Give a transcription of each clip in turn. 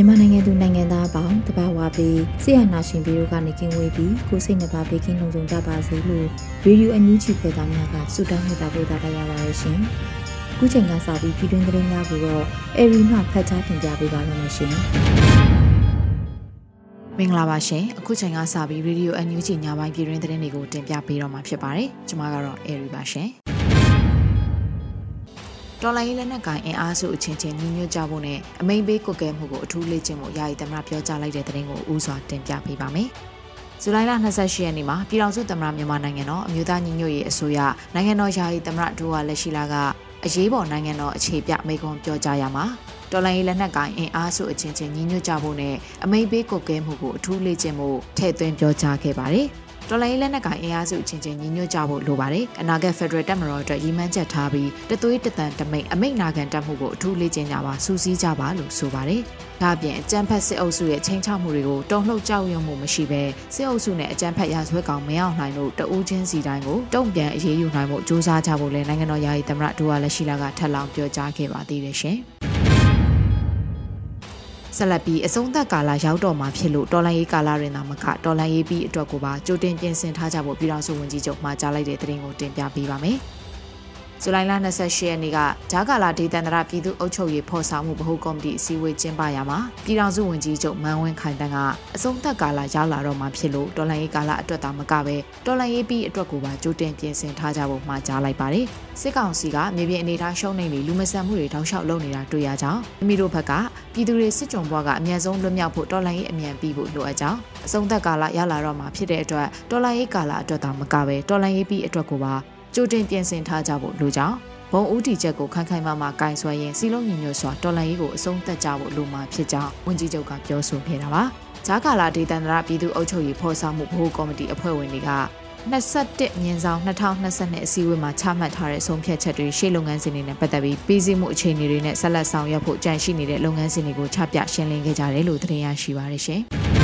မြန်မာနိုင်ငံသူနိုင်ငံသားအပေါင်းတဘာဝပြီးဆရာနာရှင်ပြီးတို့ကနေကင်းဝေးပြီးကိုစိတ်နှပါဘေးကင်းလုံခြုံကြပါစေလို့ရေဒီယိုအန်ယူဂျီဖေသားများကဆုတောင်းမြတ်တာပို့တာရပါရရှင်။ခုချိန်ကစပြီးပြည်တွင်းသတင်းများကိုတော့အေရီမှဖတ်ကြားတင်ပြပေးပါရမရှင်။မင်္ဂလာပါရှင်။အခုချိန်ကစပြီးရေဒီယိုအန်ယူဂျီညပိုင်းပြည်တွင်းသတင်းတွေကိုတင်ပြပေးတော့မှာဖြစ်ပါတယ်။ကျွန်မကတော့အေရီပါရှင်။ တော်လိုင်းလက်နက်ကိုင်အင်အားစုအချင်းချင်းညီညွတ်ကြဖို့နဲ့အမိန်ပေးကွက်ကဲမှုကိုအထူးလေ့ကျင့်ဖို့ယာယီသမ္မတပြောကြားလိုက်တဲ့သတင်းကိုဥစွာတင်ပြပေးပါမယ်။ဇူလိုင်လ28ရက်နေ့မှာပြည်ထောင်စုသမ္မတမြန်မာနိုင်ငံတော်အမျိုးသားညီညွတ်ရေးအစိုးရနိုင်ငံတော်ယာယီသမ္မတဒူဝါလက်ရှိလာကအရေးပေါ်နိုင်ငံတော်အခြေပြမိန့်ခွန်းပြောကြားရမှာတော်လိုင်းလက်နက်ကိုင်အင်အားစုအချင်းချင်းညီညွတ်ကြဖို့နဲ့အမိန်ပေးကွက်ကဲမှုကိုအထူးလေ့ကျင့်ဖို့ထည့်သွင်းပြောကြားခဲ့ပါတယ်။ တော်လိုင်းလက်နက်ကိုင်အင်အားစုချင်းချင်းညီညွတ်ကြဖို့လိုပါတယ်။အနာဂတ်ဖက်ဒရယ်တပ်မတော်အတွက်ရည်မှန်းချက်ထားပြီးတသွေးတသံတမိတ်အမိတ်နာခံတပ်မှုကိုအထူးလေ့ကျင့်ကြပါစူးစီးကြပါလို့ဆိုပါတယ်။ဒါ့အပြင်အကြမ်းဖက်စစ်အုပ်စုရဲ့ချင်းချမှုတွေကိုတုံ့လှုပ်ကြောက်ရွံ့မှုမရှိဘဲစစ်အုပ်စုနဲ့အကြမ်းဖက်ရာဇဝတ်ကောင်မရောက်နိုင်လို့တဦးချင်းစီတိုင်းကိုတုံ့ပြန်အရေးယူနိုင်မှုစ조사ကြဖို့လည်းနိုင်ငံတော်ယာယီသမ္မတဒူဝါလက်ရှိလာကထပ်လောင်းပြောကြားခဲ့ပါသေးတယ်ရှင်။ ဆက်လက်ပြီးအဆုံးသက်ကာလရောက်တော့မှာဖြစ်လို့တော်လန်ရေးကာလတွင်သာမကတော်လန်ရေးပြီးအတွက်ကိုပါကြိုတင်ပြင်ဆင်ထားကြဖို့ပြည်ထောင်စုဝန်ကြီးချုပ်မှကြားလိုက်တဲ့သတင်းကိုတင်ပြပေးပါမယ်။ ဇူလိုင်လ28ရက်နေ့ကဂျာကာလာဒေသန္တရပြည်သူ့အုပ်ချုပ်ရေးဖော်ဆောင်မှုဗဟိုကော်မတီအစည်းအဝေးကျင်းပရာမှာပြည်ထောင်စုဝန်ကြီးချုပ်မန်ဝင်းခိုင်တန်းကအဆုံးသက်ကာလရောက်လာတော့မှဖြစ်လို့တော်လှန်ရေးကာလအတွက်သာမကပဲတော်လှန်ရေးပြီးအတွက်ကိုပါကြိုတင်ပြင်ဆင်ထားကြဖို့မှာကြားလိုက်ပါတယ်စစ်ကောင်စီကမြေပြင်အနေထားရှုံးနေပြီးလူမဆန်မှုတွေတောက်လျှောက်လုပ်နေတာတွေ့ရကြောင်းမိမိတို့ဘက်ကပြည်သူတွေစစ်ကြုံဘွားကအမြန်ဆုံးလွတ်မြောက်ဖို့တော်လှန်ရေးအမြန်ပြီးဖို့လိုအပ်ကြောင်းအဆုံးသက်ကာလရောက်လာတော့မှဖြစ်တဲ့အတွက်တော်လှန်ရေးကာလအတွက်သာမကပဲတော်လှန်ရေးပြီးအတွက်ကိုပါ ကြိုတင်ပြင်ဆင်ထားကြဖို့လိုကြောင်းဘုံဦးတီချက်ကိုခိုင်ခိုင်မာမာကင်ဆွဲရင်စီလုံးညီညွတ်စွာတော်လှန်ရေးကိုအဆုံးသတ်ကြဖို့လိုမှာဖြစ်ကြောင်းဝန်ကြီးချုပ်ကပြောဆိုခဲ့တာပါ။ဂျာကာလာဒေသန္တရပြည်သူ့အုပ်ချုပ်ရေးဖော်ဆောင်မှုဗဟိုကော်မတီအဖွဲ့ဝင်တွေက21မြင်းဆောင်2022အစည်းအဝေးမှာချမှတ်ထားတဲ့ဆုံးဖြတ်ချက်တွေရှေ့လုပ်ငန်းစဉ်တွေနဲ့ပတ်သက်ပြီးပြည်စည်းမှုအခြေအနေတွေနဲ့ဆက်လက်ဆောင်ရွက်ဖို့ကြံရှိနေတဲ့လုပ်ငန်းစဉ်တွေကိုချပြရှင်းလင်းခဲ့ကြတယ်လို့သတင်းရရှိပါရရှင်။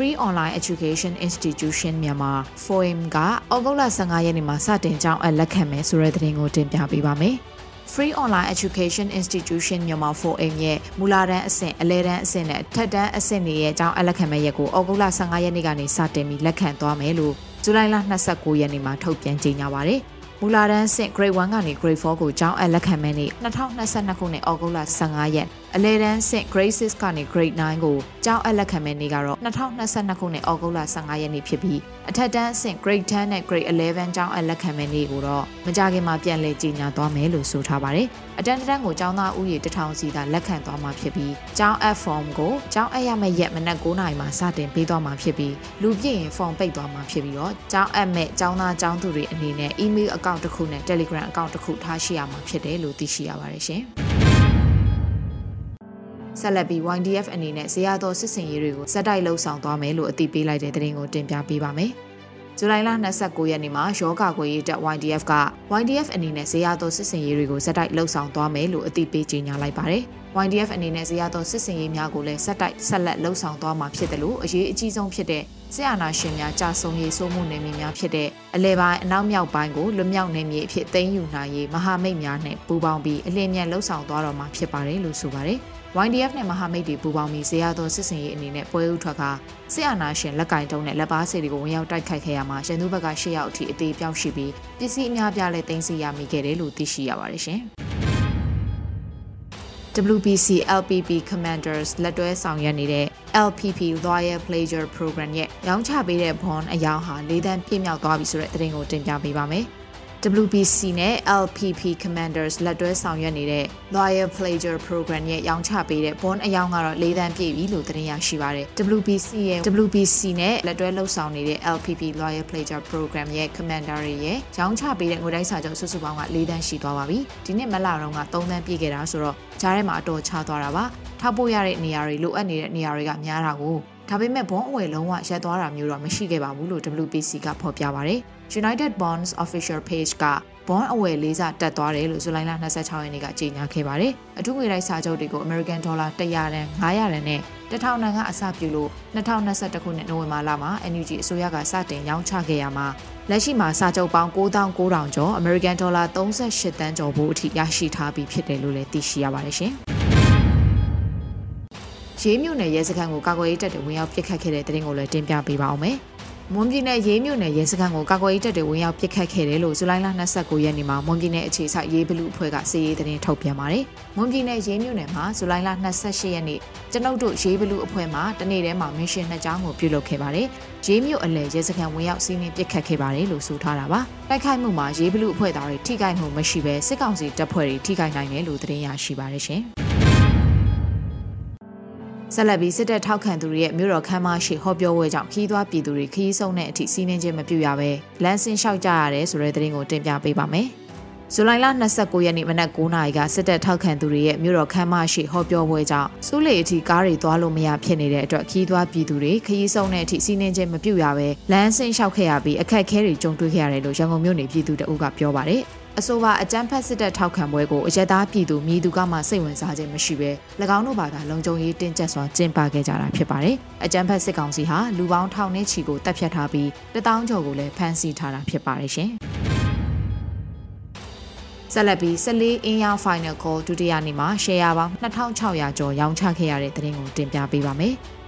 Free Online Education Institution မြန်မာ FOIM ကဩဂုတ်လ15ရက်နေ့မှာစတင်ကြောင်းအလက်ခံမယ်ဆိုတဲ့သတင်းကိုတင်ပြပေးပါမယ်။ Free Online Education Institution မြန်မာ 4M ရဲ့မူလာတန်းအဆင့်အလဲတန်းအဆင့်နဲ့ထက်တန်းအဆင့်တွေရဲ့အကြောင်းအလက်ခံမဲ့ရက်ကိုဩဂုတ်လ15ရက်နေ့ကနေစတင်ပြီးလက်ခံသွားမယ်လို့ဇူလိုင်လ29ရက်နေ့မှာထုတ်ပြန်ကြေညာပါရယ်။မူလာတန်းဆင့် grade 1ကနေ grade 4ကိုကျောင်းအပ်လက်ခံမဲ့နေ့2022ခုနှစ်ဩဂုတ်လ15ရက်အလဲတန်းဆင့် grade 6ကနေ grade 9ကိုကျောင်းအပ်လက်ခံမဲ့နေ့ကတော့2022ခုနှစ်ဩဂုတ်လ15ရက်နေ့ဖြစ်ပြီးအထက်တန်းဆင့် grade 10နဲ့ grade 11ကျောင်းအပ်လက်ခံမဲ့နေ့ကိုတော့မကြခင်မှာပြန်လည်ကြီးညာသွားမယ်လို့ဆိုထားပါတယ်အတန်းတန်းကိုကျောင်းသားဦးရေ1000စီသာလက်ခံသွားမှာဖြစ်ပြီးကျောင်းအပ် form ကိုကျောင်းအပ်ရမယ့်ရက်မနက်9:00နာရီမှာစတင်ပေးသွားမှာဖြစ်ပြီးလူပြည့်ရင် form ပိတ်သွားမှာဖြစ်ပြီးတော့ကျောင်းအပ်မဲ့ကျောင်းသားကျောင်းသူတွေအနေနဲ့ email account တစ်ခုနဲ့ Telegram account တစ်ခုထားရှိရမှာဖြစ်တယ်လို့သိရှိရပါတယ်ရှင် ဆက်လက်ပြီး YDF အနေနဲ့ဇေယျတော်စစ်စင်ရေးတွေကိုစက်တိုက်လှုပ်ဆောင်သွားမယ်လို့အသိပေးလိုက်တဲ့သတင်းကိုတင်ပြပေးပါမယ်။ဇူလိုင်လ29ရက်နေ့မှာယောဂကွေရေးတပ် YDF က YDF အနေနဲ့ဇေယျတော်စစ်စင်ရေးတွေကိုစက်တိုက်လှုပ်ဆောင်သွားမယ်လို့အသိပေးကြေညာလိုက်ပါတယ်။ YDF အနေနဲ့ဇေယျတော်စစ်စင်ရေးများကိုလည်းစက်တိုက်ဆက်လက်လှုပ်ဆောင်သွားမှာဖြစ်တယ်လို့အရေးအကြီးဆုံးဖြစ်တဲ့ ဆရာနာရှင်များကြာဆုံးရေးစိုးမှုနယ်မြေများဖြစ်တဲ့အလဲပိုင်းအနောက်မြောက်ပိုင်းကိုလွတ်မြောက်နယ်မြေအဖြစ်သိမ်းယူနိုင်ရေးမဟာမိတ်များနဲ့ပူးပေါင်းပြီးအလင်းမြန်လှုပ်ဆောင်သွားတော့မှာဖြစ်ပါတယ်လို့ဆိုပါတယ်။ YDF နဲ့မဟာမိတ်တွေပူးပေါင်းပြီးဇေယျသောစစ်စင်ရေးအနေနဲ့ပွဲဥထွက်ကဆရာနာရှင်လက်ကင်တုံးနဲ့လက်ပါစီတွေကိုဝင်ရောက်တိုက်ခိုက်ခဲ့ရမှာရန်သူဘက်က၈ယောက်အထိအသေးပြောက်ရှိပြီးပစ္စည်းအများပြားလည်းတင်စီရမိခဲ့တယ်လို့သိရှိရပါတယ်ရှင်။ WBC LPP Commanders လက်တွဲဆောင်ရွက်နေတဲ့ LPP Loyal Pleasure Program ရဲ့ရောင်းချပေးတဲ့ bond အယောင်ဟာ၄တန်းပြည့်မြောက်သွားပြီဆိုတဲ့သတင်းကိုတင်ပြပေးပါမယ်။ WBC နဲ့ LPP Commanders လက်တွဲဆောင်ရွက်နေတဲ့ Loyal Pleasure Program ရဲ့ရောင်းချပေးတဲ့ bond အယောင်ကတော့၄တန်းပြည့်ပြီလို့သတင်းရရှိပါတယ်။ WBC ရဲ့ WBC နဲ့လက်တွဲလှုပ်ဆောင်နေတဲ့ LPP Loyal Pleasure Program ရဲ့ Commander တွေရဲ့ရောင်းချပေးတဲ့ငွေတိုက်စာချုပ်စုစုပေါင်းက၄တန်းရှိသွားပါပြီ။ဒီနှစ်မလတုန်းက3တန်းပြည့်ခဲ့တာဆိုတော့ဂျားထဲမှာအတော်ချသွားတာပါ။ထောက်ပို့ရတဲ့နေရာတွေလိုအပ်နေတဲ့နေရာတွေကများတာကိုဒါပေမဲ့ဘွန်အဝယ်လုံးဝရပ်သွားတာမျိုးတော့မရှိခဲ့ပါဘူးလို့ WPC ကဖော်ပြပါဗျ။ United Bonds Official Page ကဘွန်အဝယ်လေးစားတက်သွားတယ်လို့ဇူလိုင်လ26ရက်နေ့ကကြေညာခဲ့ပါတယ်။အထူးငွေတိုက်စာချုပ်တွေကို American Dollar 100တန်900တန်နဲ့1000တန်ကအစပြုလို့2021ခုနှစ်နိုဝင်ဘာလမှာ NUG အစိုးရကစတင်ရောင်းချခဲ့ရမှာလက်ရှိမှာစာချုပ်ပေါင်း9900ကျော် American Dollar 38တန်းကျော်ဖို့အထိရရှိထားပြီးဖြစ်တယ်လို့လည်းသိရှိရပါတယ်ရှင်။ရေးမြို့နယ်ရဲစခန်းကိုကာကွယ်ရေးတပ်တွေဝင်ရောက်ပစ်ခတ်ခဲ့တဲ့တဲ့ရင်ကိုလည်းတင်ပြပေးပါအောင်မယ်။ မွန်ပြည်နယ်ရေးမြို့နယ်ရဲစခန်းကိုကာကွယ်ရေးတပ်တွေဝင်ရောက်ပစ်ခတ်ခဲ့တယ်လို့ဇူလိုင်လ29ရက်နေ့မှာမွန်ပြည်နယ်အခြေစိုက်ရေးဘလူအဖွဲ့ကစီရေးသတင်းထုတ်ပြန်ပါတယ်။မွန်ပြည်နယ်ရေးမြို့နယ်မှာဇူလိုင်လ28ရက်နေ့ကျွန်ုပ်တို့ရေးဘလူအဖွဲ့မှတနေ့တည်းမှာမစ်ရှင်နှစ်ကြောင်းကိုပြုလုပ်ခဲ့ပါတယ်။ရေးမြို့အလဲရဲစခန်းဝင်ရောက်စီးနင်းပစ်ခတ်ခဲ့ပါတယ်လို့ဆိုထားတာပါ။တိုက်ခိုက်မှုမှာရေးဘလူအဖွဲ့သားတွေထိခိုက်မှုမရှိဘဲစစ်ကောင်စီတပ်ဖွဲ့တွေထိခိုက်နိုင်တယ်လို့သတင်းရရှိပါတယ်ရှင်။ ဆက်လက်ပြီးစစ်တပ်ထောက်ခံသူတွေရဲ့မြို့တော်ခမ်းမရှိဟောပြောပွဲကြောင့်ခီးသွွားပြည်သူတွေခီးဆုံးတဲ့အထိစီးနှင်းခြင်းမပြုရဘဲလမ်းဆင်းလျှောက်ကြရတယ်ဆိုတဲ့သတင်းကိုတင်ပြပေးပါမယ်။ဇူလိုင်လ29ရက်နေ့မနက်9:00နာရီကစစ်တပ်ထောက်ခံသူတွေရဲ့မြို့တော်ခမ်းမရှိဟောပြောပွဲကြောင့်စူးလေအထိကားတွေသွားလို့မရဖြစ်နေတဲ့အတွက်ခီးသွွားပြည်သူတွေခီးဆုံးတဲ့အထိစီးနှင်းခြင်းမပြုရဘဲလမ်းဆင်းလျှောက်ခဲ့ရပြီးအခက်အခဲတွေကြုံတွေ့ခဲ့ရတယ်လို့ရန်ကုန်မြို့နေပြည်သူတအုပ်ကပြောပါတယ်။ အဆိုပါအကြမ်းဖက်စစ်တပ်ထောက်ခံပွဲကိုအရက်သားပြည်သူမြည်သူကမှစိတ်ဝင်စားခြင်းမရှိဘဲ၎င်းတို့ဘာသာလုံခြုံရေးတင်းကျပ်စွာကျင်းပခဲ့ကြတာဖြစ်ပါတယ်။အကြမ်းဖက်စစ်ကောင်စီဟာလူပေါင်းထောင်နဲ့ချီကိုတပ်ဖြတ်ထားပြီးတထောင်ကျော်ကိုလည်းဖမ်းဆီးထားတာဖြစ်ပါတယ်ရှင်။ဆက်လက်ပြီး14အင်းရောင်း Final Call ဒုတိယနေ့မှာရှယ်ယာပေါင်း2600ကျော်ရောင်းချခဲ့ရတဲ့သတင်းကိုတင်ပြပေးပါမယ်။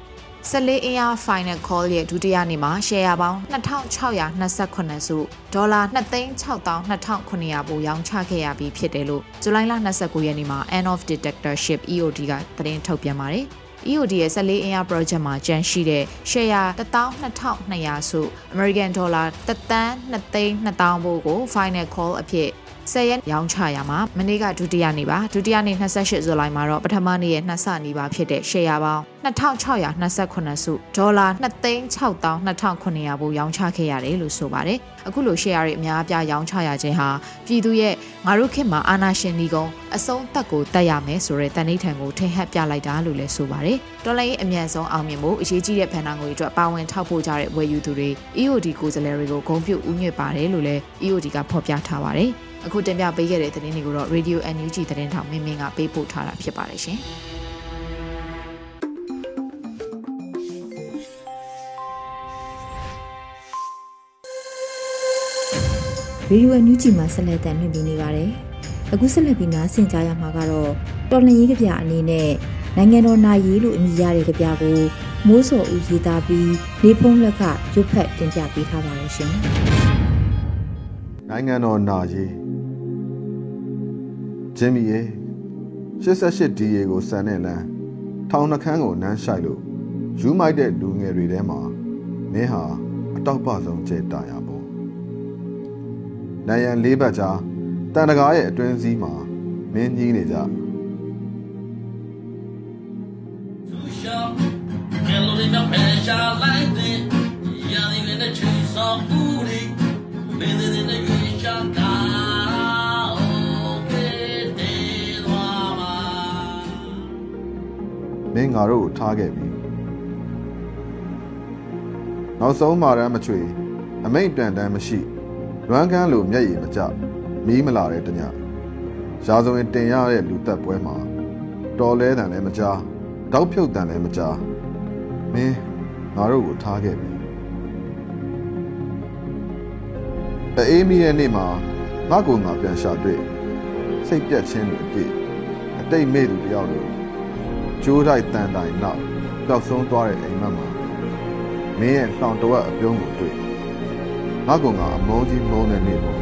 14အင်အား Final Call ရဲ့ဒုတိယနေ့မှာရှယ်ယာပေါင်း2628စုဒေါ်လာ2,6,2900ပိုရောင်းချခဲ့ရပြီးဖြစ်တယ်လို့ဇူလိုင်လ29ရက်နေ့မှာ End of Detectorship EOD ကသတင်းထုတ်ပြန်ပါတယ်။ EOD ရဲ့14အင်အား project မှာကျန်ရှိတဲ့ share 12200စု American Dollar 1,220,000ဘို့ကို final call အဖြစ် 10ရက်ရောင်းချရမှာမနေ့ကဒုတိယနေ့ပါဒုတိယနေ့28ဇူလိုင်မှာတော့ပထမနေ့ရဲ့နှစ်ဆနီးပါဖြစ်တဲ့ share ပေါင်း2628စုဒေါ်လာ2,600,2900ဘို့ရောင်းချခဲ့ရတယ်လို့ဆိုပါတယ်အခုလို share တွေအများအပြားရောင်းချရခြင်းဟာပြည်သူရဲ့ငါတို့ခေတ်မှာအာဏာရှင်ဒီကုံအဆုံးသက်ကိုတတ်ရမယ်ဆိုတဲ့တန်ဋိဌာန်ကိုထင်ဟပ်ပြလိုက်တာလို့လည်းဆိုပါတယ်တော်လိုင်းအမြန်ဆုံးအောင်မြင်ဖို့အရေးကြီးတဲ့ဖန်နာငွေအတွက်ပါဝင်ထောက်ပို့ကြတဲ့ဝယ်ယူသူတွေ EOD ကိုယ်စားလှယ်တွေကိုဂုဏ်ပြုဥညွှတ်ပါတယ်လို့လည်း EOD ကဖော်ပြထားပါတယ် အခုတင်ပြပေးခဲ့တဲ့သတင်းတွေကိုတော့ Radio NUG သတင်းထောက်မင်းမင်းကပေးပို့ထားတာဖြစ်ပါတယ်ရှင်။ရေဒီယိုအန်ယူဂျီမှာဆက်လက်တင်ပြနေပါတယ်။အခုဆက်လက်ပြီးနားဆင်ကြရမှာကတော့တော်လန်ရေးကြပြအနေနဲ့နိုင်ငံတော်နာရီလို့အမည်ရတဲ့ကြပြကိုမိုးစော်ဦးရေးသားပြီးနေဖုံးလက်ကရွတ်ဖက်တင်ပြပေးထားပါတယ်ရှင်။နိုင်ငံတော်နာရီ ဂျင်မီရဲ့ 88 DA ကိုစံတဲ့လမ်းထောင်နှခမ်းကိုနမ်းရှိုက်လို့ယူမိုက်တဲ့လူငယ်တွေထဲမှာမင်းဟာအတောက်ပဆုံးကျဲတာရပေါ့နိုင်ရန်လေးဘက်ကြားတန်တကားရဲ့အတွင်းစည်းမှာမင်းကြီးနေကြသူရှောင်းကယ်လိုရီမဖယ်ရှားလိုက်တဲ့ရာဒီနဲ့ချီဆောက်ဦးရီမင်းတဲ့ မင်းငါတို့ကိုထားခဲ့ပြီနောက်ဆုံးမာရန်မချွေအမိန်တန်တန်မရှိလွမ်းကန်းလိုမျက်ရည်မကျမီးမလာတဲ့တညရာဇဝင်တင်ရတဲ့လူသက်ပွဲမှာတော်လဲတန်လည်းမကြားတောက်ဖြုတ်တန်လည်းမကြားမင်းငါတို့ကိုထားခဲ့ပြီအေးမီရဲ့နေ့မှာငါ့ကိုငါပြန်ရှာတွေ့စိတ်ပြတ်ခြင်းတွေအပြည့်အတိတ်မေ့သူတယောက်လို ကျိုးတိုက်တန်တိုင်နောက်ပျောက်ဆုံးသွားတဲ့အိမ်မက်မှာမင်းရဲ့တောင်တဝက်အပြုံးကိုတွေ့ငါ့ကိုငါအမုန်းကြီးမုန်းတဲ့နေ့ပေါ့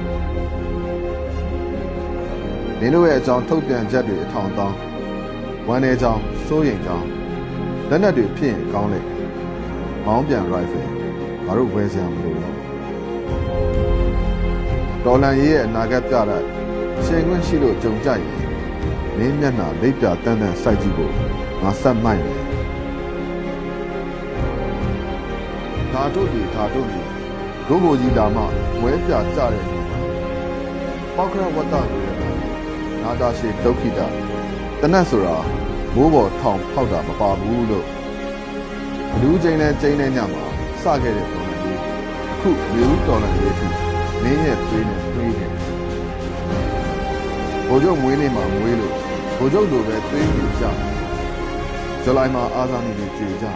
မင်းတို့ရဲ့အကြောင်းထုတ်ပြန်ချက်တွေအထောင်တောင်းဝမ်းနေကြောင်းစိုးရိမ်ကြောင်းလက်နက်တွေဖြစ်ရင်ကောင်းလေမောင်းပြန် rifle ငါတို့ဝယ်စရာမလိုတော့ဒေါ်လန်ရေးရဲ့အနာဂတ်ပြတဲ့ရှင်ခွင့်ရှိလို့ကြုံကြရင်မင်းမျက်နှာလိပ်ပြတန်းတန်းစိုက်ကြည့်ဖို့ ငါဆက်မိုက်တယ်ဒါတို့ဒီဒါတို့ဒီဒုဘိုကြီးဒါမှဝဲပြကြတဲ့နေမှာပောက်ခရဝတ္တကိုလည်းနာတာရှိဒုက္ခိတတနတ်ဆိုတာမိုးပေါ်ထောင်ဖောက်တာမပါဘူးလို့ဘလူးချင်းနဲ့ချင်းနဲ့ညမှာစခဲ့တဲ့ပုံစံလေးအခုလေဦးတော်လာရေးထိမင်းရဲ့သွေးနဲ့သွေးနဲ့ဘိုးချုပ်မွေးနေ့မှာမွေးလို့ဘိုးချုပ်လိုပဲသွေးပြကြ ဇူလိုင်မှာအာဇာနည်တွေကြေကြ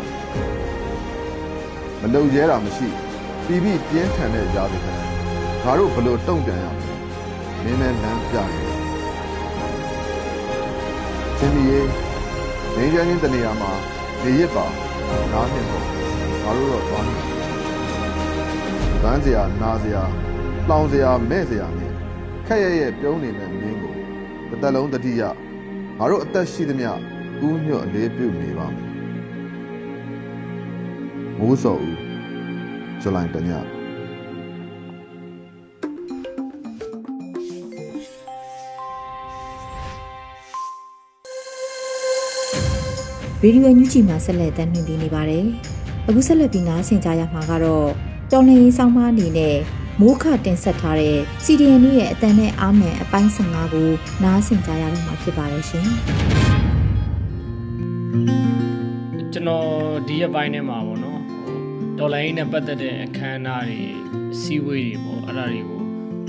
မလုံရဲတာမရှိပြီးပြီးပြင်းထန်တဲ့ရာသီကငါတို့ဘလို့တုံ့ပြန်ရမလဲမင်းနဲ့လမ်းပြနေချင်းဒီရေနေရင်းတနေရာမှာနေရစ်ပါနားနှစ်ပေါ့ငါတို့တော့သွားနေဗန်းစရာနာစရာလောင်စရာမဲ့စရာနဲ့ခက်ရရဲ့ပြုံးနေတဲ့မင်းကိုတစ်သက်လုံးတတိယငါတို့အသက်ရှိသမျှ ဥညွတ်အလေးပြုနေပါမယ်မိုးစော်ဦးဇူလိုင်တညရေဒီယိုညူချီမှာဆက်လက်တင်ပြနေပါတယ်။အခုဆက်လက်ပြီးနားဆင်ကြရမှာကတော့တော်လင်းရေးဆောင်မအနေနဲ့မိုးခတင်ဆက်ထားတဲ့ CDN ရဲ့အတန်နဲ့အားမယ်အပိုင်း15ကိုနားဆင်ကြရတော့မှာဖြစ်ပါတယ်ရှင်။ ကျွန်တော်ဒီရက်ပိုင်းထဲမှာပေါ့နော်ဟိုဒေါ်လာရင်းနဲ့ပတ်သက်တဲ့အခမ်းအနားတွေစီဝေးတွေပေါ့အဲ့ဒါတွေကို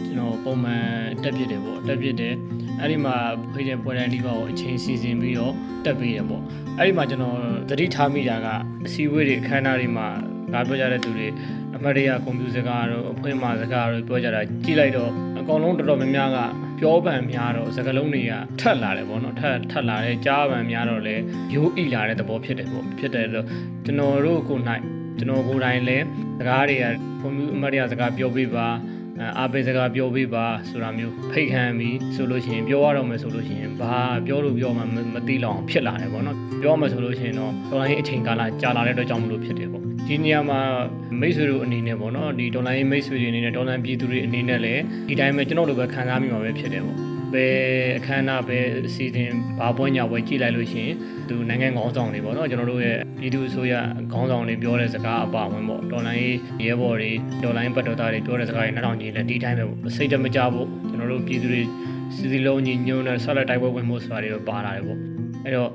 ကျွန်တော်ပုံမှန်တက်ပြစ်တယ်ပေါ့တက်ပြစ်တယ်အဲ့ဒီမှာဖိတဲ့ပွဲတန်းဒီပါကိုအချိန်စီစဉ်ပြီးတော့တက်ပေးတယ်ပေါ့အဲ့ဒီမှာကျွန်တော်သတိထားမိတာကအစီဝေးတွေအခမ်းအနားတွေမှာငါပြောကြတဲ့သူတွေအမတ်တရကွန်ပျူတာစကားတို့အဖွင့်မှာစကားတို့ပြောကြတာကြည့်လိုက်တော့အကောင်လုံးတော်တော်များများက ပြောပံများတော့စကားလုံးတွေကထက်လာတယ်ပေါ့နော်ထက်ထက်လာတယ်ကြားပံများတော့လဲရိုးဣလာတဲ့သဘောဖြစ်တယ်ပေါ့ဖြစ်တယ်လို့ကျွန်တော်တို့ကိုနိုင်ကျွန်တော်ကိုယ်တိုင်လဲစကားတွေကကွန်ပျူအမတ်တရစကားပြောပြပါအားပေးစကားပြောပြပါဆိုတာမျိုးဖိတ်ခံပြီးဆိုလို့ရှိရင်ပြောရတော့မယ်ဆိုလို့ရှိရင်ဘာပြောလို့ပြောမှမသိလောက်အောင်ဖြစ်လာတယ်ပေါ့နော်ပြောမှဆိုလို့ရှိရင်တော့တော်လိုင်းအချိန်ကာလကြာလာတဲ့အတွက်ကြောင့်မလို့ဖြစ်တယ်ပေါ့ ဒီနေရာမှာမိတ်ဆွေတို့အနေနဲ့ပေါ့နော်ဒီဒေါ်လာရေးမိတ်ဆွေတွေအနေနဲ့ဒေါ်လာပြည်သူတွေအနေနဲ့လည်းဒီတိုင်းပဲကျွန်တော်တို့ပဲခံစားမိမှာပဲဖြစ်တယ်ပေါ့ဘယ်အခမ်းအနားပဲအစီအစဉ်ဘာပွဲညာပွဲကြည့်လိုက်လို့ရှိရင်သူနိုင်ငံခေါင်းဆောင်တွေပေါ့နော်ကျွန်တော်တို့ရဲ့ပြည်သူအစိုးရခေါင်းဆောင်တွေပြောတဲ့စကားအပါဝင်ပေါ့ဒေါ်လာရေးရဲဘော်တွေဒေါ်လာရေးပတ်တော်သားတွေပြောတဲ့စကားတွေနောက်တော့ညီလည်းဒီတိုင်းပဲပေါ့စိတ်တမကြဖို့ကျွန်တော်တို့ပြည်သူတွေစီစီလုံးညီညွတ်တဲ့ဆက်လက်တိုက်ပွဲဝင်ဖို့ဆိုတာတွေပါလာတယ်ပေါ့ အဲ့တော့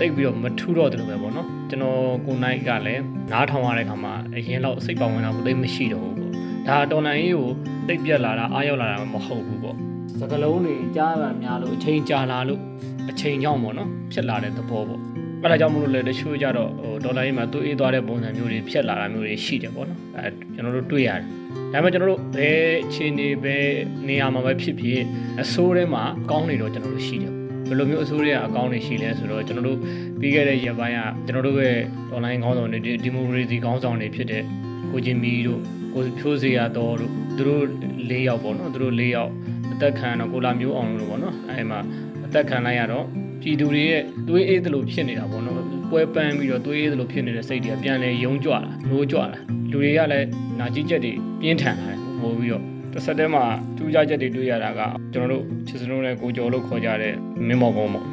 တိတ်ပြီးတော့မထူးတော့တယ်လို့ပဲပေါ့နော်ကျွန်တော်ကိုနိုင်ကလည်းနားထောင်ရတဲ့ခါမှာအရင်တော့စိတ်ပါဝင်တာကိုသိမရှိတော့ဘူးပေါ့ဒါတော်လန်ရေးကိုတိတ်ပြက်လာတာအားရောက်လာတာမဟုတ်ဘူးပေါ့စကလုံးတွေကြားရများလို့အချိန်ကြာလာလို့အချိန်ကြောင့်ပေါ့နော်ဖြစ်လာတဲ့သဘောပေါ့အဲ့ဒါကြောင့်မလို့လေတချို့ကြတော့ဟိုဒေါ်လာရေးမှာသူ့အေးသွားတဲ့ပုံစံမျိုးတွေဖြစ်လာတာမျိုးတွေရှိတယ်ပေါ့နော်အဲကျွန်တော်တို့တွေ့ရတယ်ဒါပေမဲ့ကျွန်တော်တို့ဘယ်အခြေအနေဘယ်နေရာမှာပဲဖြစ်ဖြစ်အဆိုးထဲမှာကောင်းနေတော့ကျွန်တော်တို့ရှိတယ်ဘ ယ်လိုမျိုးအစိုးရအကောင့်တွေရှိလဲဆိုတော့ကျွန်တော်တို့ပြီးခဲ့တဲ့ရက်ပိုင်းကကျွန်တော်တို့ရဲ့ online ခေါင်းဆောင်တွေဒီမိုကရေစီခေါင်းဆောင်တွေဖြစ်တဲ့ကိုချင်းမီတို့ကိုဖြိုးစရာတော်တို့သူတို့၄ယောက်ပေါ့နော်သူတို့၄ယောက်အသက်ခံတော့ကိုလာမျိုးအောင်လို့ပေါ့နော်အဲဒီမှာအသက်ခံလိုက်ရတော့ပြည်သူတွေရဲ့သွေးအေးသလိုဖြစ်နေတာပေါ့နော်ပွဲပန်းပြီးတော့သွေးအေးသလိုဖြစ်နေတဲ့စိတ်တွေကပြန်လဲယုံကြွလာနိုးကြွလာလူတွေကလည်းနာကျင်ချက်တွေပြင်းထန်လာတယ်ပို့ပြီးတော့ တစ်ဆက်တည်းမှာကျူးကြချက်တွေတွေ့ရတာကကျွန်တော်တို့ချစ်စလုံးနဲ့ကိုကျော်လို့ခေါ်ကြတဲ့မင်းမော်ကုန်းပေါ့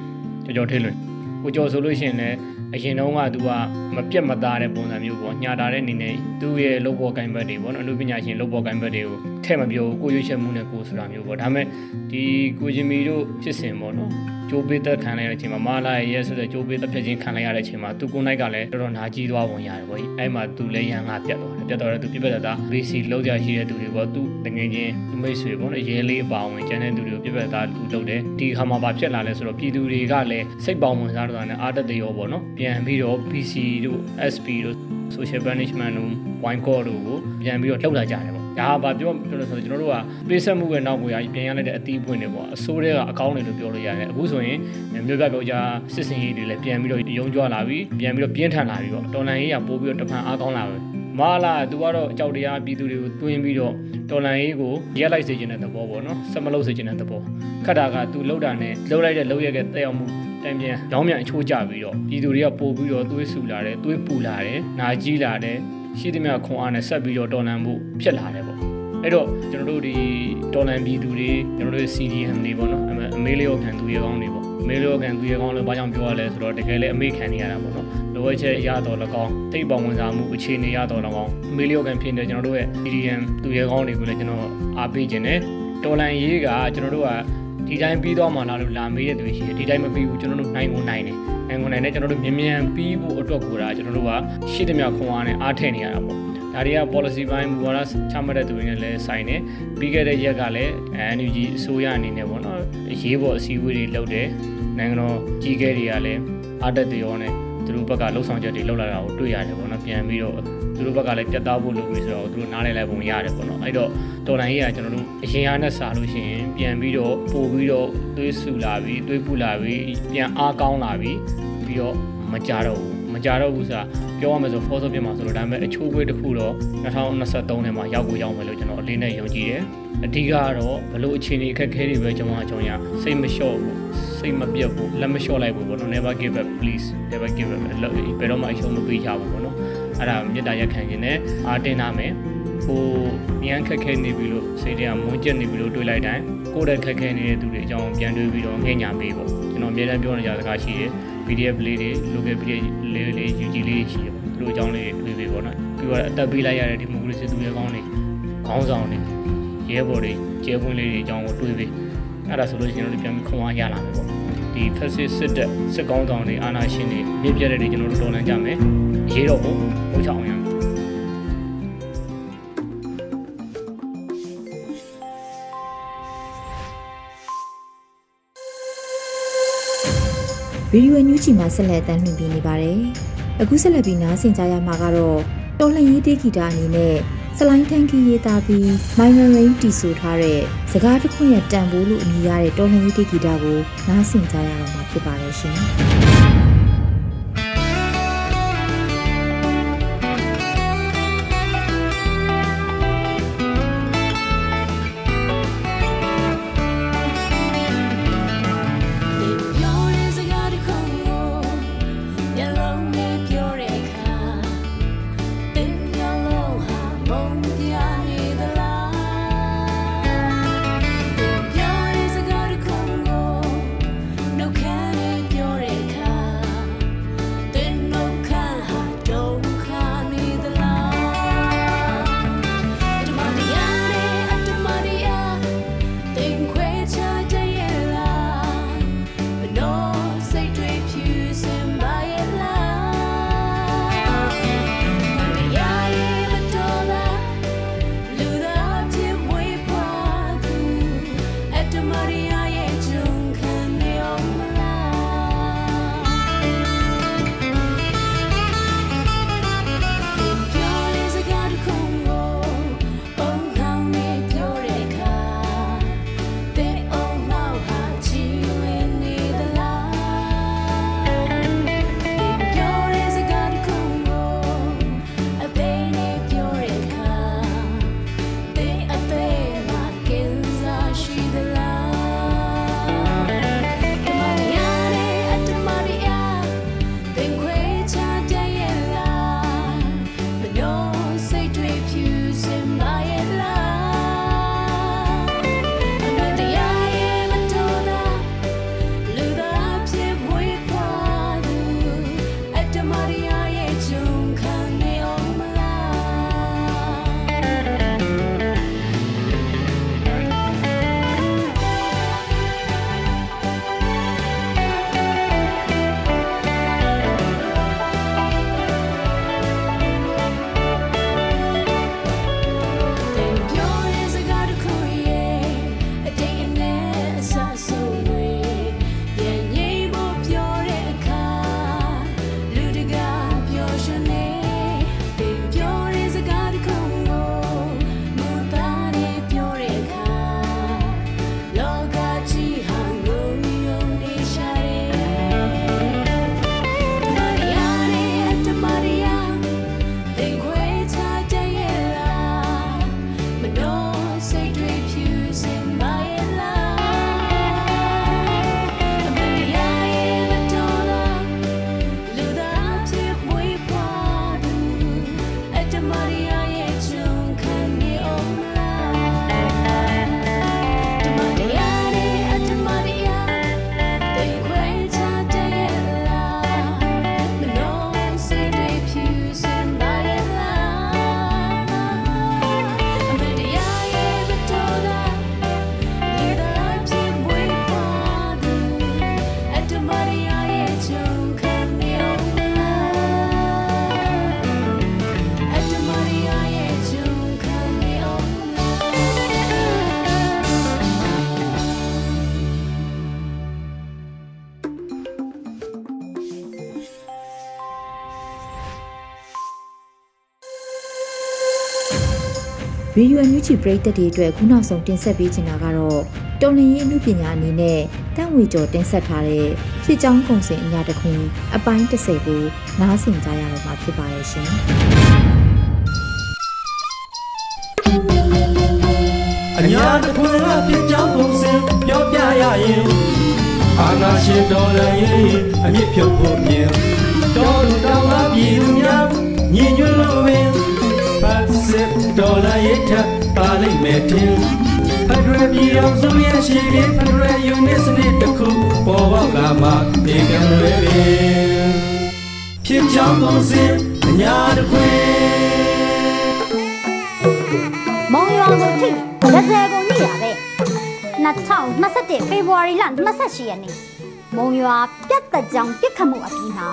ကျော်ကျော်ထေးလွင်ကိုကျော်ဆိုလို့ရှိရင်လည်းအရင်တုန်းကသူကမပြတ်မသားတဲ့ပုံစံမျိုးပေါ့ညာတာတဲ့အနေနဲ့သူ့ရဲ့လုပ်ပေါ်ကိုင်ဘက်တွေပေါ့နော်အမှုပညာရှင်လုပ်ပေါ်ကိုင်ဘက်တွေကိုထဲ့မပြောကိုရွေးချက်မှုနဲ့ကိုဆိုတာမျိုးပေါ့ဒါပေမဲ့ဒီကိုဂျင်မီတို့ဖြစ်စဉ်ပေါ့နော် ကျိုးပေးသက်ခံလိုက်ရတဲ့အချိန်မှာမာလာရဲ့ရဲဆိုတဲ့ကျိုးပေးသက်ဖြစ်ခြင်းခံလိုက်ရတဲ့အချိန်မှာသူကိုနိုင်ကလည်းတော်တော်နာကြီးသွားပုံရတယ်ပေါ့အဲ့မှာသူလည်းရန်ကပြတ်သွားတယ်ပြတ်သွားတော့သူပြတ်ပြတ်သား BC လောက်ကြရှိတဲ့သူတွေပေါ့သူတငယ်ချင်းသူမိတ်ဆွေပေါ့နော်ရဲလေးအပါဝင်ကျန်တဲ့သူတွေကိုပြတ်ပြတ်သားလူလုပ်တယ်ဒီခါမှာဘာဖြစ်လာလဲဆိုတော့ပြည်သူတွေကလည်းစိတ်ပေါဝင်စားတော့တာနဲ့အာတတရောပေါ့နော်ပြန်ပြီးတော့ BC တို့ SP တို့ social punishment တို့ wine call တို့ကိုပြန်ပြီးတော့လှုပ်လာကြတယ်ပေါ့ဒါကဘာပြောပြောလို့ဆိုတော့ကျွန်တော်တို့ကပေးဆက်မှုရဲ့နောက်ကိုရပြန်ရလိုက်တဲ့အသီးပွင့်တွေပေါ့အစိုးရကအကောင်းတယ်လို့ပြောလို့ရတယ်အခုဆိုရင်မြို့ပြပြောကြစစ်စင်ရေးတွေလည်းပြန်ပြီးတော့ရုံကြွလာပြီပြန်ပြီးတော့ပြင်းထန်လာပြီပေါ့တော်လန်ရေးကပိုးပြီးတော့တဖန်အားကောင်းလာပြီမာလာသူကတော့အကြောက်တရားပြည်သူတွေကိုတွင်းပြီးတော့တော်လန်ရေးကိုရက်လိုက်စေခြင်းတဲ့သဘောပေါ့နော်ဆက်မလုပ်စေခြင်းတဲ့သဘောခက်တာကသူလှုပ်တာနဲ့လှုပ်လိုက်တဲ့လှုပ်ရက်ရဲ့တက်ရောက်မှု တံပြန်ရောင်းမြန်အချိုးကျပြီးတော့ပြည်သူတွေကပို့ပြီးတော့သွေးဆူလာတယ်သွေးပူလာတယ်နာကြီးလာတယ်ရှိသမျှခွန်အားနဲ့ဆက်ပြီးတော့တော်လန်မှုဖြစ်လာတယ်ပေါ့အဲ့တော့ကျွန်တော်တို့ဒီတော်လန်ပြည်သူတွေကျွန်တော်တို့ CDM တွေပေါ့နော်အမေလျောခံသူရေကောင်းတွေပေါ့အမေလျောခံသူရေကောင်းလည်းဘာကြောင့်ပြောရလဲဆိုတော့တကယ်လည်းအမေခံနေရတာပေါ့နော်လိုအပ်ချက်ရတော့၎င်းတိတ်ပေါဝင်စားမှုအခြေအနေရတော့၎င်းအမေလျောခံဖြစ်နေကျွန်တော်တို့ရဲ့ CDM သူရေကောင်းတွေကိုလည်းကျွန်တော်အားပေးခြင်းနဲ့တော်လန်ရေးကကျွန်တော်တို့က ဒီတိုင်းပြီးတော့မှလာလို့လာမေးတဲ့သူရှိတယ်ဒီတိုင်းမပြီးဘူးကျွန်တော်တို့နိုင်ကိုနိုင်တယ်နိုင်ကိုနိုင်တဲ့ကျွန်တော်တို့မြန်မြန်ပြီးဖို့အတွက်ကိုဒါကျွန်တော်တို့ကရှိသမျှခွန်အားနဲ့အားထည့်နေရတာပေါ့ဒါတွေက policy ဘိုင်းမူဝါဒချမှတ်တဲ့သူတွေနဲ့လည်းဆိုင်တယ်ပြီးခဲ့တဲ့ရက်ကလည်း NUG အစိုးရအနေနဲ့ပေါ့နော်ရေးပေါ်အစည်းအဝေးတွေလုပ်တယ်နိုင်ငံတော်ကြီးကဲတွေကလည်းအားတက်တွေရောနဲ့ သူတို့ဘက်ကလှုပ်ဆောင်ချက်တွေလုပ်လာတာကိုတွေ့ရတယ်ပေါ့နော်ပြန်ပြီးတော့သူတို့ဘက်ကလည်းပြတ်သားဖို့လုပ်ပြီးဆိုတော့သူတို့နားလည်လိုက်ပုံရတယ်ပေါ့နော်အဲ့တော့တော်လိုင်းကြီးကကျွန်တော်တို့အရင်အားနဲ့စာလို့ရှိရင်ပြန်ပြီးတော့ပို့ပြီးတော့သွေးဆူလာပြီးသွေးပူလာပြီးပြန်အားကောင်းလာပြီးပြီးတော့မကြတော့ဘူးမ ကြတော့ဘူးဆိုတာပြောရမယ်ဆို force ပြမှာဆိုတော့ဒါပေမဲ့အချိုးခွေးတစ်ခုတော့2023ထဲမှာရောက်ကိုရောက်မယ်လို့ကျွန်တော်အလေးနဲ့ယုံကြည်တယ်အဓိကတော့ဘလို့အခြေအနေအခက်အခဲတွေပဲကျွန်တော်အကြောင်းရစိတ်မလျှော့ဘူးစိတ်မပြတ်ဘူးလက်မလျှော့လိုက်ဘူးပေါ့နော် never give up please never give up ဘယ်တော့မှအရှုံးမပေးချဘူးပေါ့နော်အဲ့ဒါမေတ္တာရက်ခံခြင်းနဲ့အားတင်နာမယ်ဟိုဉာဏ်ခက်ခဲနေပြီလို့စိတ်ထဲကမွန်းကျက်နေပြီလို့တွေးလိုက်တိုင်းကိုယ်တည်းခက်ခဲနေတဲ့သူတွေအကြောင်းပြန်တွေးပြီးတော့ငှညာပေးပေါ့ကျွန်တော်အများအားပြောနေကြစကားရှိတယ် PDF လေးတွေ local PDF လေးလေး UG လေးရှိတယ်ပေါ့သူတို့အကြောင်းလေးတွေတွေးပေးပေါ့နော်ပြီးတော့အသက်ပေးလိုက်ရတဲ့ဒီမိုကရေစီသူရဲကောင်းတွေခေါင်းဆောင်တွေရဲဘော်တွေကျဲပွင့်လေးတွေအကြောင်းကိုတွေးပေးအဲ့ဒါဆိုလို့ရှိရင်တို့ပြန်ပြီးခွန်အားရလာမယ်ပေါ့ဒီ fast စစ်တက်စစ်ကောင်းဆောင်တွေအာဏာရှင်တွေမြင့်ပြတဲ့တွေကျွန်တော်တို့တော်လန်ကြမယ်ရေးတော့ဖို့ဘုချအောင်ရ မယ်ဗီဒီယိုအန်ယူဂျီမှာဆက်လက်တမ်းလွှင့်ပြနေပါတယ်။အခုဆက်လက်ပြီးနားဆင်ကြရမှာကတော့တော်လှန်ရေးတေဂီတာအနေနဲ့စလိုင်းထန်ကီရေးသားပြီး minor range တီဆိုထားတဲ့စကားတစ်ခွန်းရဲ့တန်ဖိုးလို့အမည်ရတဲ့တော်လှန်ရေးတေဂီတာကိုနားဆင်ကြရတော့မှာဖြစ်ပါတယ်ရှင်။ ရေဒီယိုအန်ယူဂျီပရိသတ်တွေအတွက်ခုနောက်ဆုံးတင်ဆက်ပေးချင်တာကတော့တော်လင်ရေးအမှုပညာအနေနဲ့တန့်ဝေကျော်တင်ဆက်ထားတဲ့ဖြစ်ကြောင်းကုံစင်အညာတစ်ခွင်အပိုင်း30ကိုနားဆင်ကြရတော့မှာဖြစ်ပါရဲ့ရှင်။အညာတခွင်ကဖြစ်ကြောင်းပုံစံပြောပြရရင်အာနာရှင်တော်လည်းအမြင့်ဖြုတ်ဖို့မြင်တော်လူတော်ကပြည်သူများညီညွတ်လို့ပင် ဖတ်စစ်တော်လည်းထပ်ပါလိမ့်မယ်တင်ဖက်ဒရယ်ပြည်အောင်စုရဲ့ရှိပြီးဖက်ဒရယ်ယူနစ်စနစ်တစ်ခုပေါ်ပေါက်လာမှဒီကံလွယ်ပင်ဖြစ်ကြောင်းပုံစံအညာတခွင်မောင်ရွာကိုထိဒဇယ်ကိုညိတာပဲ2021ဖေဖော်ဝါရီလ28ရက်နေ့ မုံရွာပြတ်သက်ကြောင်ပြစ်ခတ်မှုအပြီးမှာ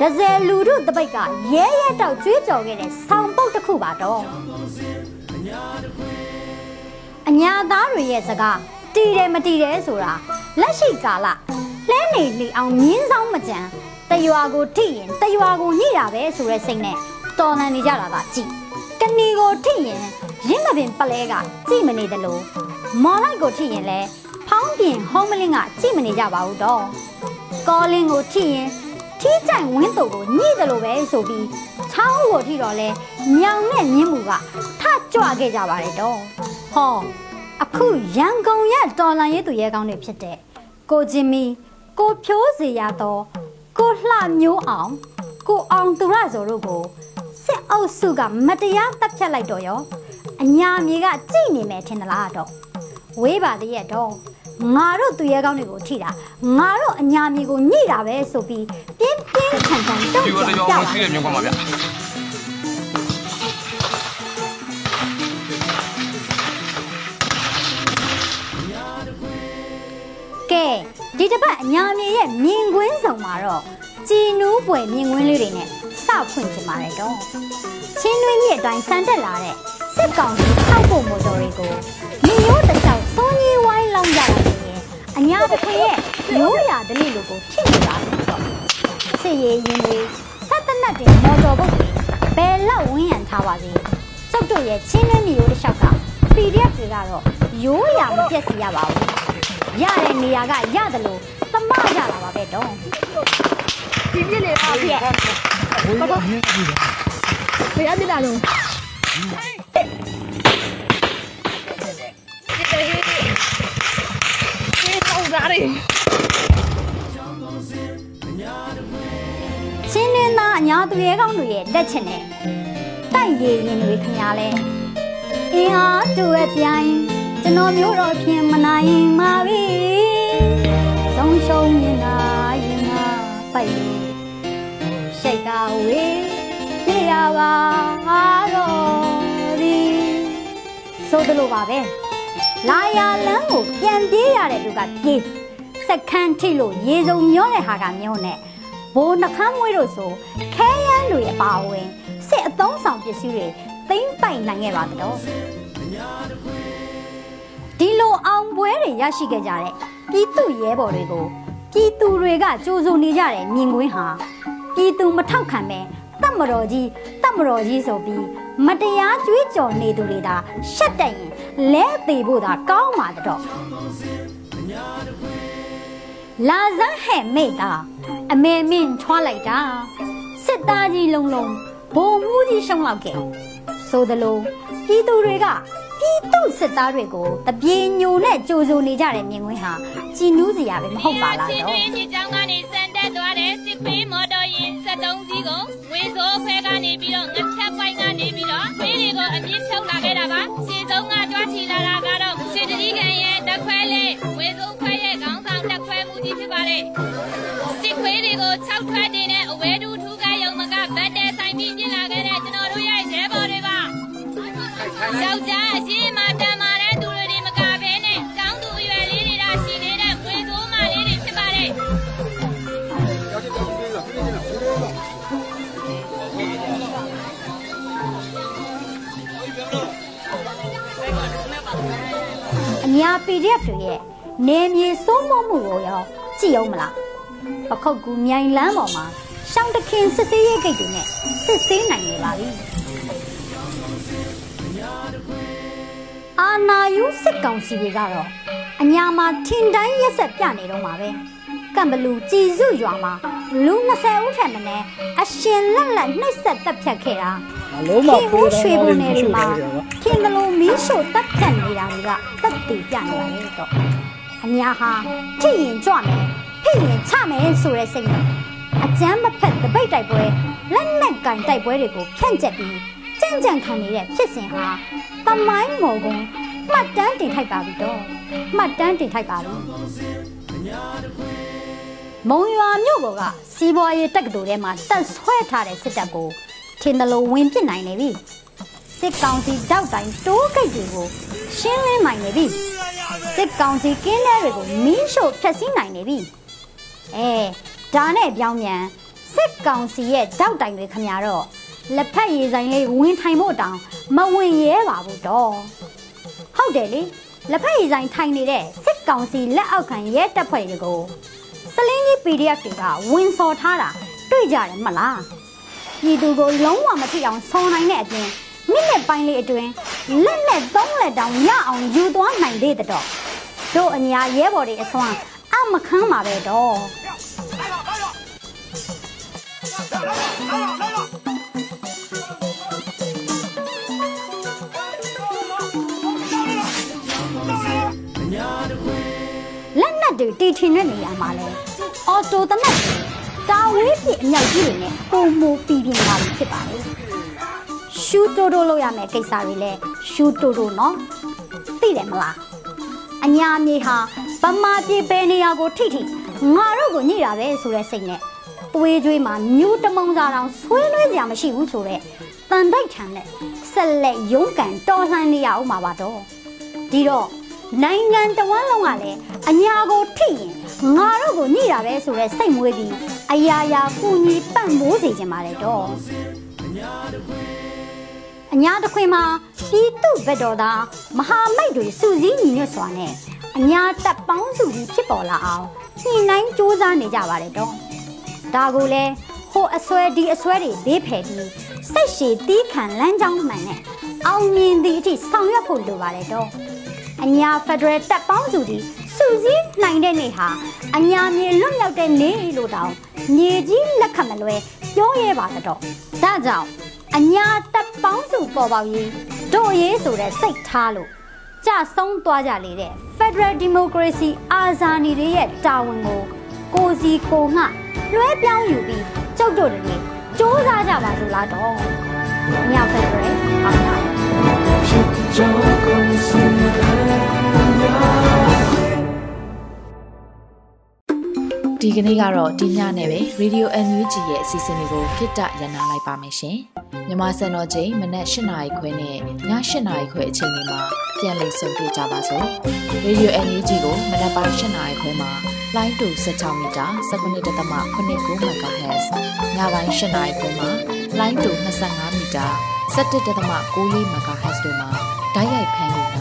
ဒဇယ်လူထုတပိတ်ကရဲရဲတောက်ကြွေးကြော်ခဲ့တဲ့ဆောင်းပုတ်တစ်ခုပါတော့အညာသားတွေရဲ့စကားတီတယ်မတီတယ်ဆိုတာလက်ရှိကာလလဲနေလီအောင်မြင်းဆောင်မကြံတရွာကိုထိရင်တရွာကိုညိတာပဲဆိုတဲ့စိတ်နဲ့တော်လန်နေကြတာကကြည့်ကဏီကိုထိရင်ရင်းမပင်ပလဲကကြည့်မနေတယ်လို့မော်လိုက်ကိုထိရင်လဲ ဖောင်းပြင်ဟုံးမလင်းကကြည့်မနေကြပါဘူးတော့ကောလင်းကိုထိရင်ထီးကြိုင်ဝင်းတုပ်ကိုညှိတယ်လို့ပဲဆိုပြီးချောင်းကိုထိတော့လဲညောင်နဲ့မြင်းမူကထကြွခဲ့ကြပါတယ်တော့ဟောအခုရန်ကုန်ရဲ့တော်လန်ရေးသူရဲကောင်းတွေဖြစ်တဲ့ကိုဂျင်မီကိုဖြိုးစီရတော့ကိုလှမျိုးအောင်ကိုအောင်သူရဇော်တို့ကိုစစ်အုပ်စုကမတရားတပ်ဖြတ်လိုက်တော့ရောအညာမြေကကြိတ်နေမယ်ထင်သလားတော့ဝေးပါသေးရဲ့တော့ ငါတို့သူရဲကောင်းတွေကိုထိတာငါတို့အညာမြေကိုညှိတာပဲဆိုပြီးပြင်းပြင်းထန်ထန်တုံ့ဒီဝပြန်တကြကြောပါင်ရှိတဲ့မျိုးကွာပါဗျာကဲဒီတစ်ပတ်အညာမြေရဲ့မြင်ကွင်းဆောင်မှာတော့ကြည်နူးပွေမြင်ကွင်းလေးတွေနဲ့စဖွင့်ချင်ပါတယ်တော့ချင်းတွင်းမြစ်အတိုင်းဆန်တက်လာတဲ့စစ်ကောင်စီထောက်ဖို့မော်တော်တွေကိုမြေရိုးတစ်လျှောက်စိုးကြီးဝိုင်း လောင်းကြတာဆိုရင်အညာတစ်ခါရဲ့ရိုးရာဒလိလိုကိုဖြစ်နေတာလို့တော့စစ်ရေးရင်တွေဆက်တနတ်တွေမော်တော်ဘုတ်တွေဘယ်လောက်ဝန်းရံထားပါစေကျုပ်တို့ရဲ့ချင်းတွင်းမြေရိုးတစ်လျှောက်က PDF တွေကတော့ရိုးရာမပြည့်စီရပါဘူးရတဲ့နေရာကရတယ်လို့သမကြတာပါပဲတော့ပြင်းပြင်းနေပါဖေ။ဘာဘာဖေရပြတာလုံးဒီ ဒီတော့ဒါရီရှင်းနေသားအညာသူရဲကောင်းတွေရဲ့လက်ချက်နဲ့တိုက်ရည်ရင်တွေခင်ဗျာလဲအင်းအားတူရဲ့ပြိုင်ကျွန်တော်မျိုးတော့ဖြင်မနိုင်ပါပြီဆုံးရှုံးရင်ကရင်ကပိုက်လို့ရှိတ်ကဝေးပြရပါတော့ဒီဆိုတယ်လို့ပါပဲ လာရလန်းကိုပြန်ပြေးရတဲ့သူကပြေးစက်ခန်းထိလို့ရေစုံမျောတဲ့ဟာကမျောနဲ့ဘိုးနှခမ်းမွေးတို့ဆိုခဲယမ်းတွေအပါအဝင်စစ်အသုံးဆောင်ပစ္စည်းတွေသိမ့်ပိုင်နိုင်ခဲ့ပါတော့ဒီလိုအောင်ပွဲတွေရရှိခဲ့ကြတဲ့ပြည်သူရဲဘော်တွေကိုပြည်သူတွေကကြိုးစုံနေကြတဲ့မြင်ကွင်းဟာပြည်သူမထောက်ခံပဲ တတ်မတော်ကြီးတတ်မတော်ကြီးဆိုပြီးမတရားကြွေးကြော်နေသူတွေသာရှက်တက်ရင်လဲသေးဖို့သာကောင်းပါတော့လာဇန်ဟဲ့မိတ်တာအမေမင်းချွားလိုက်တာစစ်သားကြီးလုံးလုံးဘုံမှုကြီးရှုံးလောက်ခဲ့ဆိုသလိုပြည်သူတွေကပြည်သူစစ်သားတွေကိုတပြေညိုနဲ့ကြိုဆိုနေကြတဲ့မြင်ကွင်းဟာကြည်နူးစရာပဲမဟုတ်ပါလားချင်းတော့တွင်းမြေကြောင်းကနေစံတက်သွားတဲ့စစ်ခွေးမော်တော် ယာဉ်73စီးကိုဝေစိုးဖဲကနေပြီးတော့ငဖြတ်ပိုင်းကနေပြီးတော့ခွေးတွေကိုအပြစ်ထုတ်လာခဲ့တာပါစီဆုံးကကြွားချီလာတာကတော့စစ်တတိကန်ရဲ့တက်ခွဲလေးဝေစိုးခွဲရဲ့ခေါင်းဆောင်တက်ခွဲမှုကြီးဖြစ်ပါတယ်စစ်ခွေးတွေကို6ထွက်တင်တဲ့အဝဲတူထူးကရုံမကဗတ်တဲ့ဆိုင်ပြီးပြင်လာခဲ့တဲ့ကျွန်တော်တို့ရဲ့ရဲဘော်တွေပါယောက်ျားအရင်မှတန်မာ အညာ PDF တွေရဲ့နေမြေစိုးမိုးမှုကိုရောကြည့်အောင်မလားပခုတ်ကူမြိုင်လန်းပေါ်မှာရှောင်းတခင်စစ်စေးရေးဂိတ်တွေနဲ့စစ်ဆေးနိုင်နေပါပြီအာနာယူစစ်ကောင်စီတွေကတော့အညာမှာထင်တိုင်းရက်ဆက်ပြနေတော့မှာပဲ ကံဘလူကြည်စုရွာမှာလူ20ဦးထက်မနည်းအရှင်လက်လက်နှိပ်စက်တပ်ဖြတ်ခဲ့တာလုံးမခေဖေးဟိုးတော့ရွှေဘုံနယ်တွေမှာရွှေပါထင်ကလေးမီးရှို့တပ်ဖြတ်နေတာတွေကတက်တည်ပြနေပါလေတော့အညာဟာထိရင်ကြွမယ်ဖိရင်ချမယ်ဆိုတဲ့စိတ်နဲ့အကျမ်းမဖက်တပိတ်တိုက်ပွဲလက်နက်ကင်တိုက်ပွဲတွေကိုဖြန့်ကျက်ပြီးကြံ့ကြံ့ခံနေတဲ့ဖြစ်စဉ်ဟာတမိုင်းမော်ကွန်မှတ်တမ်းတင်ထိုက်ပါပြီတော့မှတ်တမ်းတင်ထိုက်ပါပြီ မုံရွာမြို့ပေါ်ကစီးပွားရေးတက္ကသိုလ်ထဲမှာတက်ဆွဲထားတဲ့စစ်တပ်ကိုထင်တယ်လို့ဝင်ပစ်နိုင်နေပြီစစ်ကောင်စီတောက်တိုင်းတိုးကိတ်တွေကိုရှင်းလင်းနိုင်နေပြီစစ်ကောင်စီကင်းတဲတွေကိုမီးရှို့ဖျက်ဆီးနိုင်နေပြီအဲဒါနဲ့ပြောင်းပြန်စစ်ကောင်စီရဲ့တောက်တိုင်တွေခမရတော့လက်ဖက်ရည်ဆိုင်လေးဝင်ထိုင်ဖို့တောင်မဝင်ရဲပါဘူးတော့ဟုတ်တယ်လေလက်ဖက်ရည်ဆိုင်ထိုင်နေတဲ့စစ်ကောင်စီလက်အောက်ခံရဲတပ်ဖွဲ့တွေကို စလင်းကြီး PDF တွေကဝင်စော်ထားတာတွေ့ကြတယ်မလားပြည်သူကိုလုံးဝမထိအောင်ဆောင်းနိုင်တဲ့အပြင်မိနစ်ပိုင်းလေးအတွင်းလက်နဲ့သုံးလက်တောင်ရအောင်ယူသွားနိုင်သေးတဲ့တော့တို့အညာရဲဘော်တွေအစွမ်းအမခန်းပါပဲတော့ တွေတီထင်တဲ့နေရာမှာလဲအော်တိုတနက်တွေတာဝေးပြအမြောက်ကြီးတွေနဲ့ပုံမူပြည်ပြင်လာပြီဖြစ်ပါလေရှူတိုတိုလောက်ရမယ်ကိစ္စတွေလဲရှူတိုတိုနော်သိတယ်မလားအညာမြေဟာဗမာပြည်ပဲနေရာကိုထိထိငါတို့ကိုညှိတာပဲဆိုတဲ့စိတ်နဲ့သွေးကြွေးမှာမြူးတမုံစာတောင်ဆွေးနွေးစရာမရှိဘူးဆိုတော့တန်တိုက်ထန်နဲ့ဆက်လက်ရုန်းကန်တော်လှန်နေရအောင်ပါပါတော့ဒီတော့ နိုင်ငံတဝန်းလုံးကလည်းအညာကိုထိရင်ငါတို့ကိုညှိတာပဲဆိုတော့စိတ်မွေးပြီးအယားယာကူညီပံ့ပိုးစေချင်ပါတယ်တော့အညာတစ်ခွင်မှာပြည်သူဘက်တော်သားမဟာမိတ်တွေစုစည်းညီညွတ်စွာနဲ့အညာတပ်ပေါင်းစုကြီးဖြစ်ပေါ်လာအောင်ညှိနှိုင်းစူးစမ်းနေကြပါတယ်တော့ဒါကိုလည်းဟိုအစွဲဒီအစွဲတွေဘေးဖယ်ပြီးစိတ်ရှည်တီးခံလမ်းကြောင်းမှန်နဲ့အောင်မြင်သည့်အထိဆောင်ရွက်ဖို့လိုပါတယ်တော့ အညာဖက်ဒရယ်တပ်ပေါင်းစုကြီးစုစည်းနိုင်တဲ့နေ့ဟာအညာမြေလွတ်မြောက်တဲ့နေ့လို့တောင်မြေကြီးလက်ခတ်မလွဲပြောရဲပါတော့ဒါကြောင့်အညာတပ်ပေါင်းစုပေါ်ပေါက်ရေးတို့ရေးဆိုတဲ့စိတ်ထားလို့ကြဆုံးသွားကြလေတဲ့ Federal Democracy အာဇာနည်တွေရဲ့တာဝန်ကိုကိုစီကိုငှလွှဲပြောင်းယူပြီးကျုပ်တို့တွေစ조사ကြပါစို့လားတော့ည Federal အောင်ပါဖြစ်ကြောင်းကုန်စင်တယ် ဒီကနေ့ကတော့ဒီညနဲ့ပဲ Radio NUG ရဲ့အစီအစဉ်လေးကိုခਿੱတရနာလိုက်ပါမယ်ရှင်။မြမစံတော်ချိန်မနက်၈နာရီခွဲနဲ့ည၈နာရီခွဲအချိန်တွေမှာပြန်လည်ဆုံတွေ့ကြပါစို့။ Radio NUG ကိုမနက်ပိုင်း၈နာရီခွဲမှာလိုင်းတူ16မီတာ19.8 MHz ညပိုင်း၈နာရီခွဲမှာလိုင်းတူ25မီတာ17.6 MHz တို့မှာဓာတ်